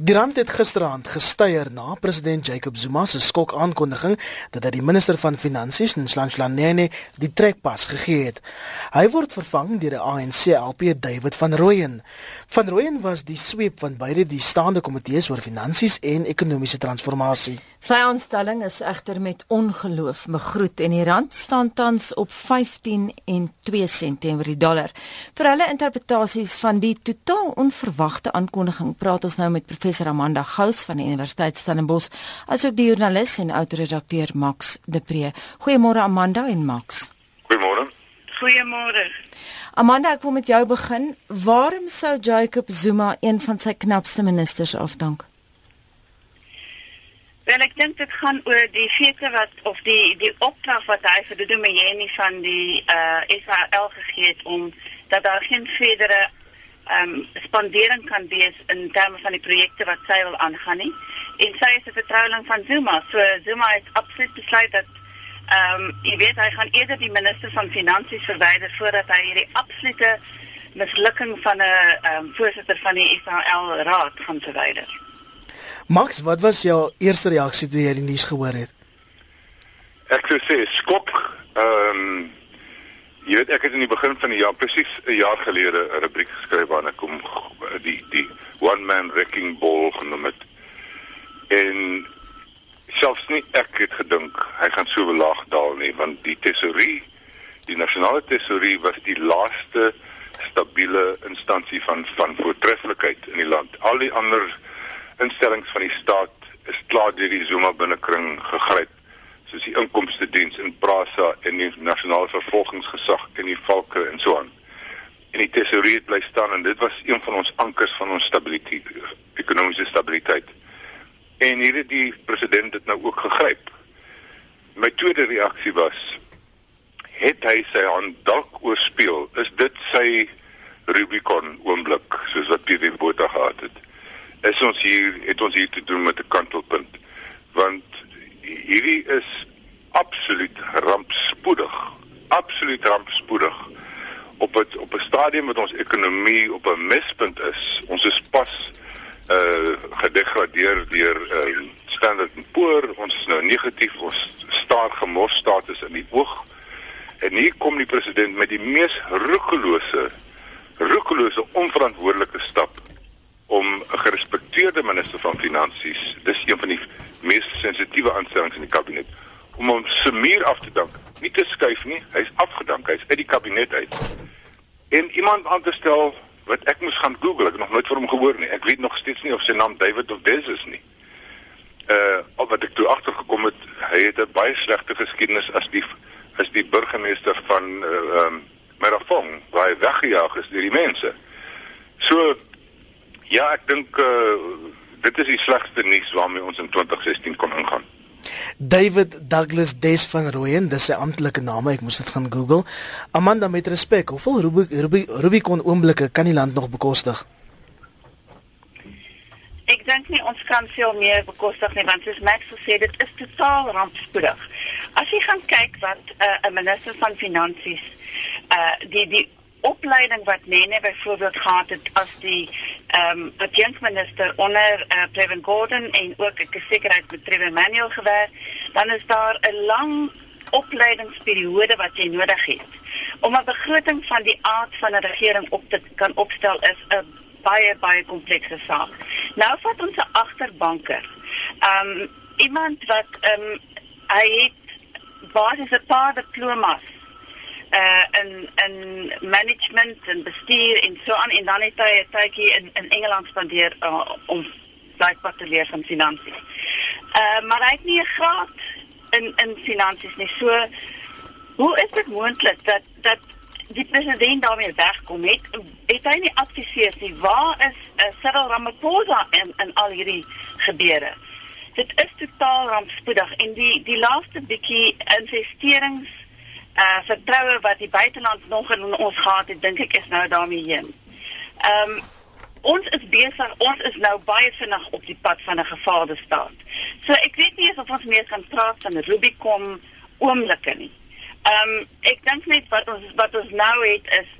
Die rand het gisteraand gestyger na president Jacob Zuma se skok aankondiging dat hy die minister van finansies, Nhlanhla Nene, die trekpas gegee het. Hy word vervang deur die ANC LP David van Rooyen. Van Rooyen was die sweep van beide die staande komitees oor finansies en ekonomiese transformasie. Sy aanstelling is egter met ongeloof begroet en die rand staan tans op 15 en 2 sent teenoor die dollar. Vir hulle interpretasies van die totaal onverwagte aankondiging praat ons nou met professor Amanda Gous van die Universiteit Stellenbosch, asook die joernalis en oud-redakteur Max De Pre. Goeiemôre Amanda en Max. Goeiemôre. Goeiemôre. Amanda, ek wil met jou begin. Waarom sou Jacob Zuma een van sy knapste ministers afdank? Wel ek dink dit gaan oor die fete wat of die die opdrag wat hy vir die Dominee van die uh Israel gegee het om dat daar geen verdere ehm um, spandering kan wees in terme van die projekte wat sy wil aangaan nie. En sy is 'n vertroueling van Zuma. So Zuma het absoluut besluit dat ehm um, jy weet hy gaan eerder die minister van finansies verwyder voordat hy hierdie absolute mislukking van 'n ehm um, voorsitter van die Israel raad gaan verwyder. Max, wat was jou eerste reaksie toe jy die nuus gehoor het? Ek sou sê skok. Ehm um, Jy weet ek het in die begin van die jaar presies 'n jaar gelede 'n rubriek geskryf waarin ek kom die die one man wrecking ball genoem het. En selfs nie ek het gedink hy gaan so laag daal nie want die tesorie, die nasionale tesorie was die laaste stabiele instansie van van voortreffelikheid in die land. Al die ander instellings van die staat is klaar deur die Zuma binnekring gegryp soos die inkomste diens in Prasa en die nasionale vervolgingsgesag en die valke en so aan. En die tesourier het bly staan en dit was een van ons ankers van ons stabiliteit, ekonomiese stabiliteit. En hier het die president dit nou ook gegryp. My tweede reaksie was het hy sy hand dalk oorspeel? Is dit sy Rubicon oomblik soos wat Pieter Botha gehad het? Is ons hier het ons hier te doen met 'n kantelpunt? Want hierdie is absoluut rampspoedig. Absoluut rampspoedig. Op het, op 'n stadium wat ons ekonomie op 'n mespunt is. Ons is pas uh gedegradeer deur uh Standard & Poor. Ons is nou negatief. Ons staar gemors status in die oog. En hier kom die president met die mees roekelose roekelose onverantwoordelike stap om 'n gerespekteerde minister van finansies. Dis een van die mees sensitiewe aanstellings in die kabinet om hom se muur af te dank. Nie te skuif nie, hy's afgedank, hy's uit die kabinet uit. En iemand aan te stel wat ek moes gaan Google, ek het nog nooit van hom gehoor nie. Ek weet nog steeds nie of sy naam David of Des is nie. Uh op wat ek toe agtergekom het, hy het 'n baie slegte geskiedenis as die as die burgemeester van uh ehm um, Merafong, waar hy weggejaag is deur die mense. So ja, ek dink uh dit is die slegste nuus waarmee ons in 2016 kon ingaan. David Douglas Des van Rooyen, dis sy amptelike naam, ek moes dit gaan Google. Amanda met respek, hoeveel Rubicon Rubicon oomblikke kan die land nog bekostig? Ek dink nie ons kan veel meer bekostig nie want soos Max gesê dit is totaal rampspoedig. As jy gaan kyk wat eh, 'n uh, minister van finansies uh die die opleiding wat Nene byvoorbeeld gehad het as die ehm um, adjunkminister onder uh, Trevor Gordon en ook ek is seker hy het met Trevor Manuel gewerk, dan is daar 'n lang opleidingsperiode wat jy nodig het. Om 'n begroting van die aard van 'n regering op te kan opstel is 'n baie baie komplekse saak. Nou vat ons 'n agterbanker. Ehm um, iemand wat ehm um, hy het basies 'n paar diplomas uh in in management en bestuur en so aan en dan het hy 'n tydjie in in Engeland spandeer uh, om blykbaar te leer van finansies. Uh maar hy het nie 'n graad in in finansies nie. So hoe is dit moontlik dat dat die president daarmee wegkom het? Het hy nie adviseer nie waar is uh, Cyril Ramaphosa in in al hierdie gebeure? Dit is totaal rampspoedig en die die laaste bietjie investerings uh vertroue wat die buiteland nog in ons gehad het, dink ek is nou daarmee heen. Ehm um, ons is besig, ons is nou baie vinnig op die pad van 'n gevaarde staat. So ek weet nie of ons meer kan praat van Rubicon oomblikke nie. Ehm um, ek dink net wat ons wat ons nou het is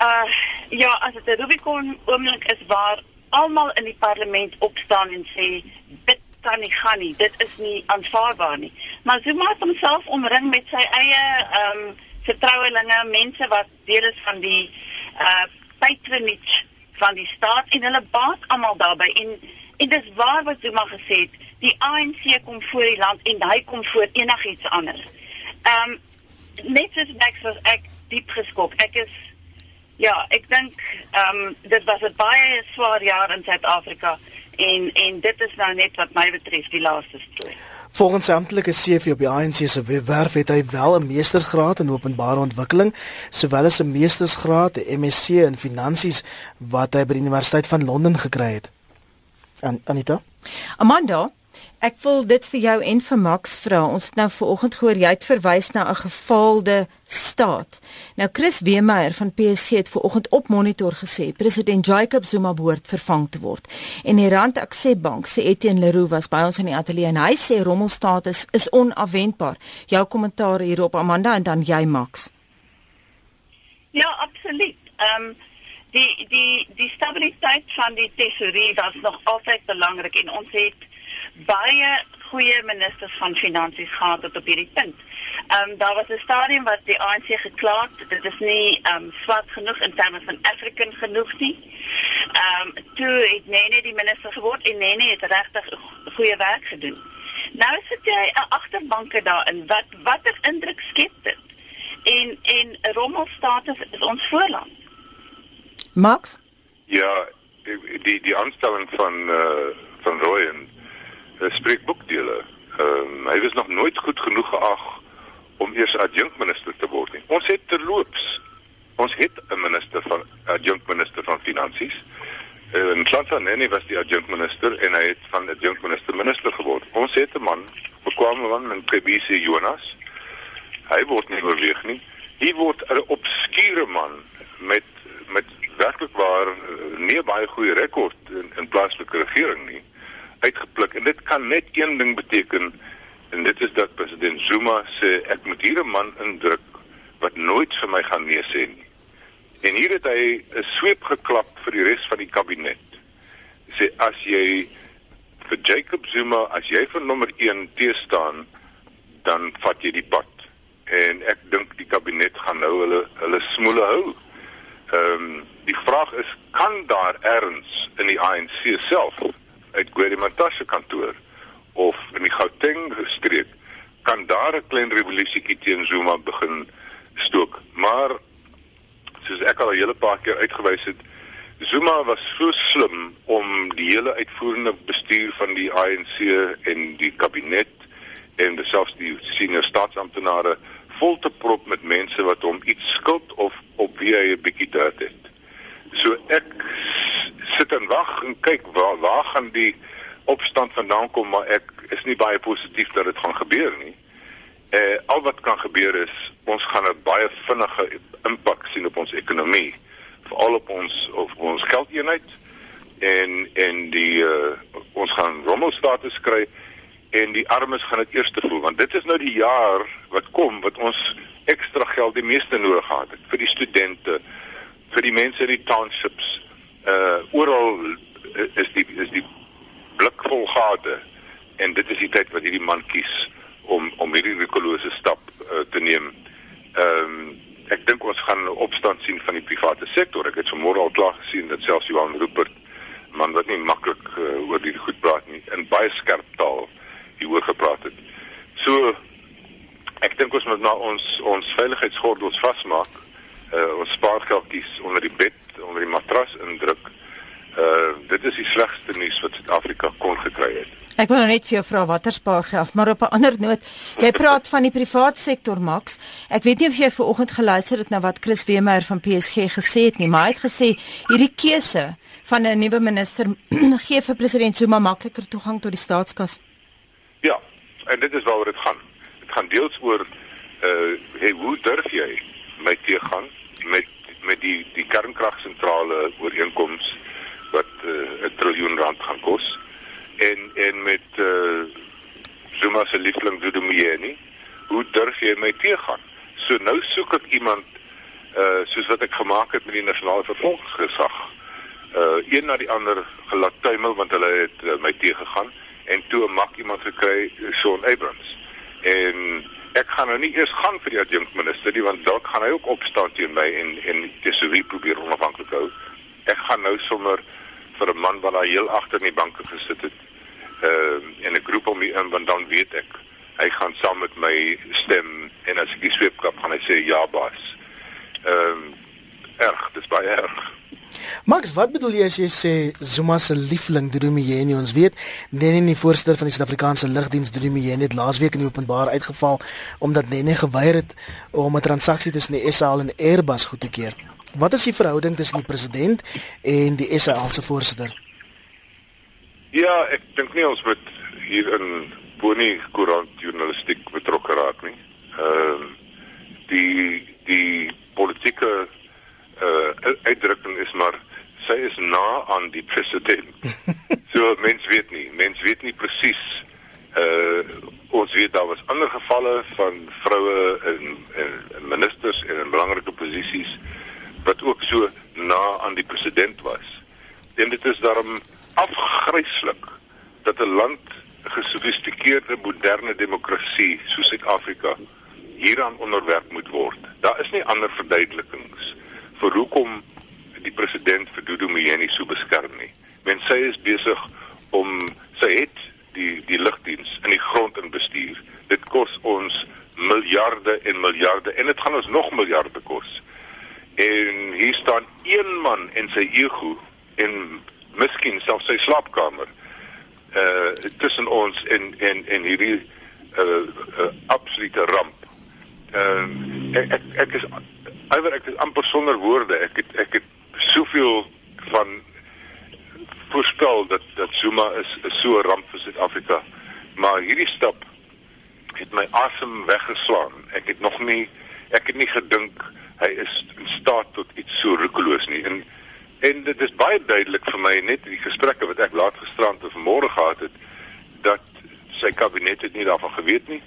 uh ja, as dit 'n Rubicon oomblik is waar almal in die parlement opstaan en sê dit kan nie gaan nie. Dit is nie aanvaarbaar nie. Maar Zuma het homself omring met sy eie ehm um, vertrouelinge, mense wat deel is van die uh patronage van die staat en hulle baat almal daarbey en en dis waar wat Zuma gesê het, die ANC kom voor die land en hy kom voor enigiets anders. Ehm um, net soos Max was ek diep geskok. Ek is ja, ek dink ehm um, dit was 'n baie swaar jaar in Suid-Afrika en en dit is nou net wat my betref die laaste storie. Volgens amptelike CV op die ANC se webwerf het hy wel 'n meestersgraad in openbare ontwikkeling, sowel as 'n meestersgraad, 'n MSc in finansies wat hy by die Universiteit van Londen gekry het. An Anita? Amanda, Ek wil dit vir jou en vir Max vra. Ons het nou vanoggend gehoor jy het verwys na 'n gefaalde staat. Nou Chris Weemeyer van PSG het vanoggend op monitor gesê president Jacob Zuma behoort vervang te word. En die Rand Access Bank sê Etienne Leroux was by ons in die ateljee en hy sê rommelstatus is onafwendbaar. Jou kommentaar hierop Amanda en dan jy Max. Ja, absoluut. Ehm um, die die die stabiliteit van die tesourier was nog altyd belangrik en ons het baie goeie ministers van finansies gehad tot op hierdie punt. Ehm um, daar was 'n stadium wat die ANC gekla het, dit is nie ehm um, swart genoeg in terme van African genoeg nie. Ehm um, toe het Nene die minister geword en Nene het regtig goeie werk gedoen. Nou sit jy 'n agterbanke daarin. Wat watter indruk skep dit? En en rommelstatus is ons voorland. Max? Ja, die die, aanstelling van uh, van Royen spreek boekdele. Ehm um, hy was nog nooit goed genoeg geag om eers adjunkminister te word nie. Ons het terloops ons het 'n minister van adjunkminister van finansies. En Tsantsane was die adjunkminister en hy het van adjunkminister minister geword. Ons het 'n man, bekwame man in Kebisi Jonas. Hy word nie oorweeg nie. Hy word 'n obskure man met met werklik waar eh, nie baie goeie rekord in, in plaaslike regering nie uitgepluk en dit kan net een ding beteken en dit is dat president Zuma sê ek moet hier 'n man indruk wat nooit vir my gaan nee sê nie. En hier het hy 'n sweep geklap vir die res van die kabinet. Sê as jy vir Jacob Zuma as jy vir nommer 1 te staan dan vat jy die pad. En ek dink die kabinet gaan nou hulle hulle smoele hou. Ehm um, die vraag is kan daar erns in die ANC self uit Guerimatas se kantoor of in die Gauteng streek kan daar 'n klein revolusie teen Zuma begin stook. Maar soos ek al 'n hele paar keer uitgewys het, Zuma was so slim om die hele uitvoerende bestuur van die ANC en die kabinet en selfs die senior staatsamptenare vol te prop met mense wat hom iets skuld of op wie hy 'n bietjie dirt het. So ek sit en wag en kyk waar waar gaan die opstand vandaan kom maar ek is nie baie positief dat dit gaan gebeur nie. Eh al wat kan gebeur is ons gaan 'n baie vinnige impak sien op ons ekonomie, veral op ons op ons geldeenheid en en die uh, ons gaan rommelstatus kry en die armes gaan dit eers voel want dit is nou die jaar wat kom wat ons ekstra geld die meeste nodig gehad het vir die studente vir die mense in die townships uh oral is die is die blik vol gate en dit is die tyd wat hierdie man kies om om hierdie rikolose stap uh, te neem. Ehm um, ek dink ons gaan 'n opstand sien van die private sektor. Ek het vanmôre al klaar gesien dat selfs Johan Rupert man wat nie maklik uh, oor die goed praat nie in baie skerp taal hieroor gepraat het. So ek dink ons moet na ons ons veiligheidsgordels vasmaak. Spaargeldjies onder die bed, onder die matras indruk. Uh dit is die slegste nuus wat Suid-Afrika kon gekry het. Ek wil nou net vir jou vra watter spaargeld, maar op 'n ander noot, jy praat van die privaat sektor Max. Ek weet nie of jy ver oggend geluister het na wat Chris Wemeyer van PSG gesê het nie, maar hy het gesê hierdie keuse van 'n nuwe minister gee vir president Zuma makliker toegang tot die staatskas. Ja, en dit is waaroor dit gaan. Dit gaan deels oor uh hey, hoe durf jy my teëgaan met met die die kernkragsentrale ooreenkomste wat uh, 'n triljoen rand gaan kos en en met uh, Zuma se liefling Dudu Myeni hoe durf jy my teëgaan so nou soek ek iemand uh, soos wat ek gemaak het met die nasionale vervolgingsgesag uh een na die ander gelaat tuimel want hulle het uh, my teëgegaan en toe maak iemand gekry Shaun Abrams. En ek gaan nou nie eers gaan vir die adjunkt minister nie want dalk gaan hy ook opstaan teen my en en tesourie probeer onafhanklik hou. Ek gaan nou sommer vir 'n man wat daar heel agter in die banke gesit het. Ehm uh, en ek roep hom in want dan weet ek hy gaan saam met my stem en as ek die sweepkap gaan hy sê ja baas. Ehm um, erg, dis baie erg. Max, wat bedoel jy as jy sê Zuma se liefling Durumiyeni? Ons weet Nene die voorsitter van die Suid-Afrikaanse Lugdiens Durumiyeni het laasweek in die openbaar uitgeval omdat Nene geweier het om 'n transaksie tussen die SA en Airbus goed te keer. Wat is die verhouding tussen die president en die SA se voorsitter? Ja, ek dink nie ons moet hier in Bonie koerant journalistiek betrokke raak nie. Ehm uh, die die politieke uh, uitdrukking is maar sy is na aan die president. so mens weet nie, mens weet nie presies uh ons weet daar was ander gevalle van vroue in, in, in ministers en in belangrike posisies wat ook so na aan die president was. En dit is daarom afgryslik dat 'n land gesofistikeerde moderne demokrasie soos Suid-Afrika hieraan onderwerp moet word. Daar is nie ander verduidelikings vir hoekom die president vir Dudu Myeni so beskerm nie. Men sê hy is besig om sy het die die lugdiens in die grond in bestuur. Dit kos ons miljarde en miljarde en dit gaan ons nog miljarde kos. En hier staan een man en sy ego en miskien self sy slaapkamer uh tussen ons en en en hierdie uh, uh absolute ramp. Ehm uh, ek, ek ek is Iwer ek is amper sonder woorde. Ek het ek het soveel van voorspel dat dat Zuma is, is so 'n ramp vir Suid-Afrika. Maar hierdie stap het my asem weggeslaan. Ek het nog nie ek het nie gedink hy is in staat tot iets so roekeloos nie. En en dit is baie duidelik vir my net in die gesprekke wat ek laat gisterand of vanmôre gehad het dat sy kabinet het nie daarvan geweet nie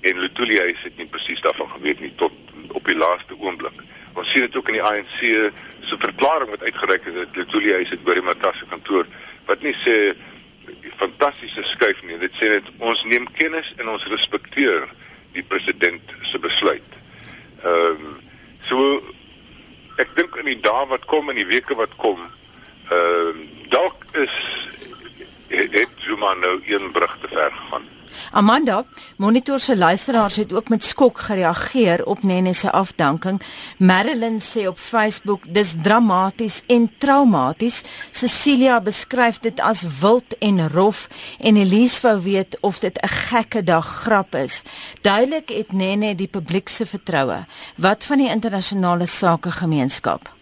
en Lutulia het nie presies daarvan geweet nie tot op die laaste oomblik. Ons sien dit ook in die ANC se verklaring wat uitgereik is dat Lutulia het by die Matasse kantoor wat nie sê fantastiese skuif nie. Dit sê net ons neem kennis en ons respekteer die president se besluit. Ehm um, so ek dink in die dae wat kom en die weke wat kom, ehm uh, dalk is het Zuma nou een brug te ver gegaan. Amanda, Monitor se luisteraars het ook met skok gereageer op Nene se afdanking. Marilyn sê op Facebook dis dramaties en traumaties. Cecilia beskryf dit as wild en rof en Elise wou weet of dit 'n gekke dag grap is. Duidelik het Nene die publiek se vertroue. Wat van die internasionale sake gemeenskap?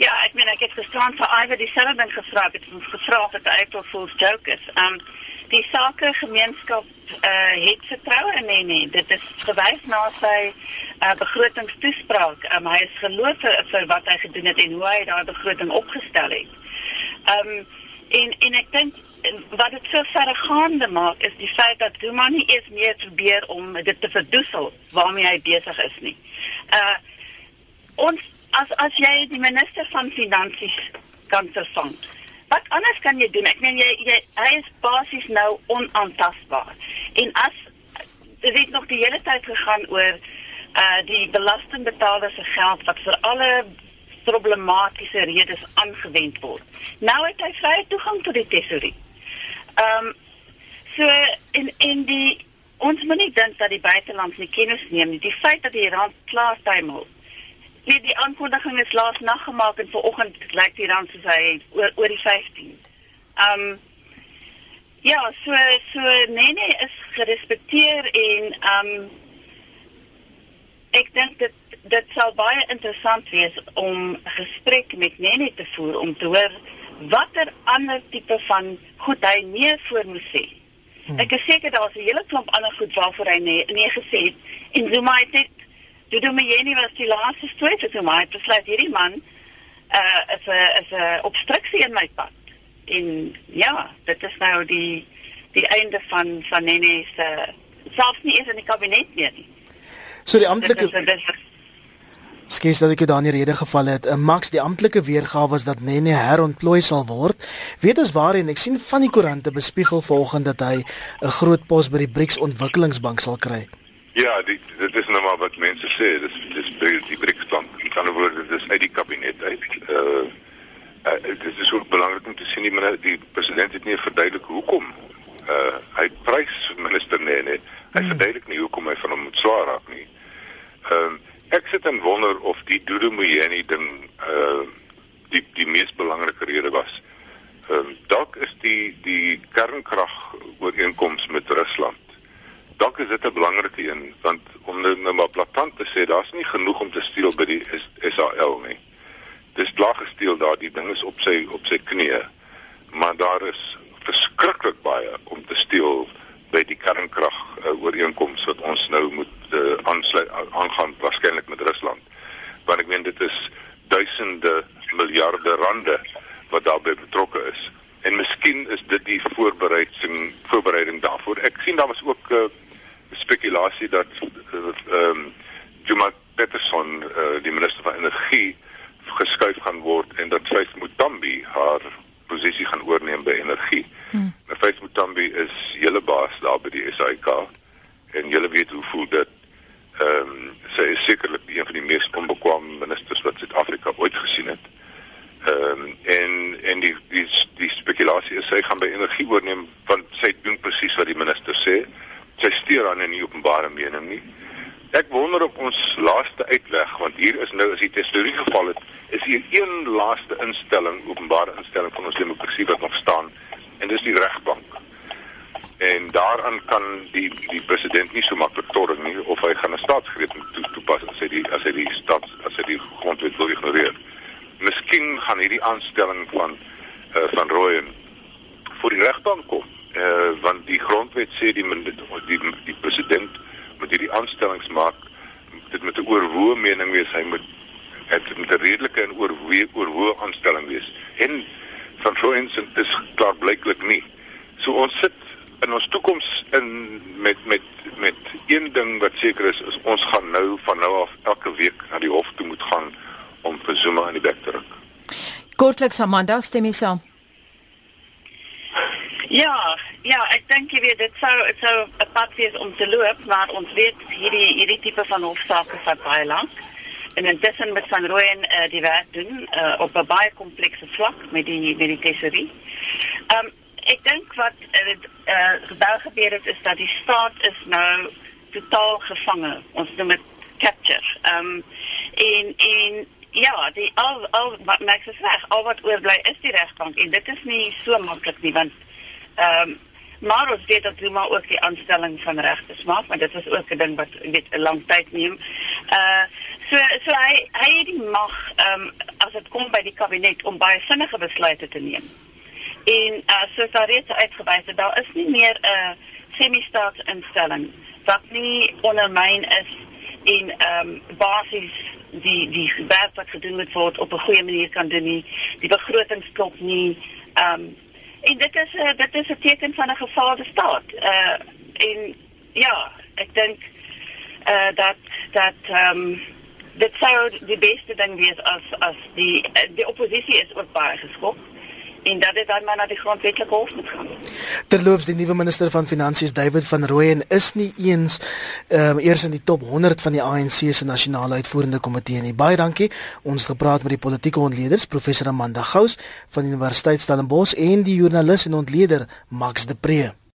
Ja, ek meen ek het gestaan vir Iver dieselfde ding gevra, het ons gevra of dit 'n April Fool's joke is. Um die sake gemeenskap uh het vertroue in nee nee dit is gewys na sy uh begrotingstoespraak. Um, hy is geloof vir, wat hy gedoen het en hoe hy daai begroting opgestel het. Um en en ek dink wat dit so verregaande maak is die feit dat Zuma nie eens meer probeer om dit te verdoesel waarmee hy besig is nie. Uh ons as as jy die minister van finansies kan vervang wat anders kan jy doen? Ek meen jy jy hy is basies nou onaantastbaar. En as dit het nog die hele tyd gegaan oor uh die belastingbetaler se geld wat vir alle problematiese redes aangewend word. Nou het hy vrye toegang tot die tesorie. Ehm um, so in in die ons moet nie dink dat die buiteland nie kennis neem nie. Die feit dat die rand klaar tuimel Nee, die aankondiging is laas nag gemaak en vanoggend lyk die rand soos hy oor oor die 15. Um ja, so so Nene is gerespekteer en um ek dink dit dit sal baie interessant wees om gesprek met Nene te voer om te hoor watter ander tipe van goed hy nee voor moet sê. Hmm. Ek is seker daar's 'n hele klomp ander goed waarvoor hy nee, nee gesê het en Zuma het net Dudu Myeni was die laaste stoet toe maar het besluit hierdie man uh is 'n is 'n obstruksie in my pad. En ja, dit is nou die die einde van van Nene se selfs nie eens in die kabinet meer nie. So die amptelike Skes dat ek dan die rede geval het. 'n Max die amptelike weergawe was dat Nene herontplooi sal word. Weet ons waarheen? Ek sien van die koerante bespiegel volgens dat hy 'n groot pos by die BRICS Ontwikkelingsbank sal kry. Ja, dit dit is nou maar wat mense sê. Dis dis die BRICS bank. In ander woorde, dis uit die kabinet uit. Uh, uh dit is ook belangrik om te sien die die president het nie verduidelik hoekom. Uh hy prys minister Nene. Hy hmm. verduidelik nie hoekom hy van hom moet swaar raak nie. Ehm uh, Ek sit en wonder of die Dudu Muyeni ding uh die die mees belangrike rede was. Ehm uh, dalk is die die kernkrag ooreenkoms met Rusland. Dalk is dit 'n belangrike een want om nou, nou maar platant te sê, daar's nie genoeg om te steel by die SAL nie. Dis klaar gesteel daar, die ding is op sy op sy knieë. Maar daar is verskriklik baie om te steel by die kernkrag uh, ooreenkoms wat ons nou moet uh, aansluit aangaan waarskynlik met Rusland. Want ek meen dit is duisende miljarde rande wat daarbey betrokke is. En miskien is dit die voorbereiding voorbereiding daarvoor. Ek sien daar was ook 'n uh, spekulasie dat ehm uh, um, Juma Peterson uh, die minister van energie geskuif gaan word en dat Faith Mutambi haar posisie gaan oorneem by energie. Hmm. Nou Faith Mutambi is hele baas daar by die SAIK en julle weet hoe voel dit ehm um, sy is sekerlik een van die mees onbekwame ministers wat Suid-Afrika ooit gesien het. Ehm um, en en die die die spekulasie is sy gaan by energie oorneem want sy doen presies wat die minister sê. Sy steur aan 'n openbare mening nie. Ek wonder op ons laaste uitweg want hier is nou as die testorie geval het, is hier een laaste instelling, openbare instelling van ons demokrasie wat nog staan en dis die regbank en daaraan kan die die president nie so maklik torring nie of hy gaan 'n staatsgreep toe toepas as hy die as hy die staat as hy die grondwet wil ignoreer. Miskien gaan hierdie aanstelling van uh, van Rooyen voor die regbank kom. Eh uh, want die grondwet sê die die die president moet hierdie aanstellings maak dit met 'n oorwoë mening wees hy moet het met 'n redelike en oorwoë oorwoë aanstelling wees. En van Rooyen is blyklik nie. So ons sit in ons toekoms in met met met een ding wat seker is is ons gaan nou van nou af elke week na die hof toe moet gaan om vir Zuma in die bek te ruk. Kortliks Amanda stem jy saam? Ja, ja, ek dink jy weet dit sou dit sou 'n pad wees om te loop, maar ons weet hierdie hierdie tipe van hofsaake vat baie lank. En intussen met van Rooyen uh, die werk doen uh, op 'n baie komplekse vlak met die met die tesorie. Ehm um, ek dink wat uh, uh, gebeur gebeur het is dat die staat is nou totaal gevange. Ons noem dit capture. Ehm um, en en ja, die al al wat maak se reg, al wat oorbly is die regbank en dit is nie so maklik nie want ehm um, maar ons weet dat Zuma ook die aanstelling van regters maak, maar dit is ook 'n ding wat weet 'n lang tyd neem. Uh so so hy hy het die mag ehm um, as dit kom by die kabinet om baie sinnige besluite te neem. En uh, soos daar reeds uitgewys het, daar is nie meer 'n uh, semi-staatsinstelling wat nie ondermyn is en ehm um, basies die die werk wat gedoen moet word op 'n goeie manier kan doen nie. Die begroting klop nie. Ehm um, en dit is 'n uh, dit is 'n teken van 'n gefaelde staat. Uh en ja, ek dink uh dat dat ehm um, dit sou die beste ding wees as as die die oppositie is ook baie geskok en dat dit dan maar na die grondwetlike hof moet gaan. Terloops die nuwe minister van finansies David van Rooyen is nie eens ehm um, eers in die top 100 van die ANC se nasionale uitvoerende komitee nie. Baie dankie. Ons het gepraat met die politieke ontleeders professor Amanda Gous van Universiteit Stellenbosch en die joernalis en ontleder Max de Pre.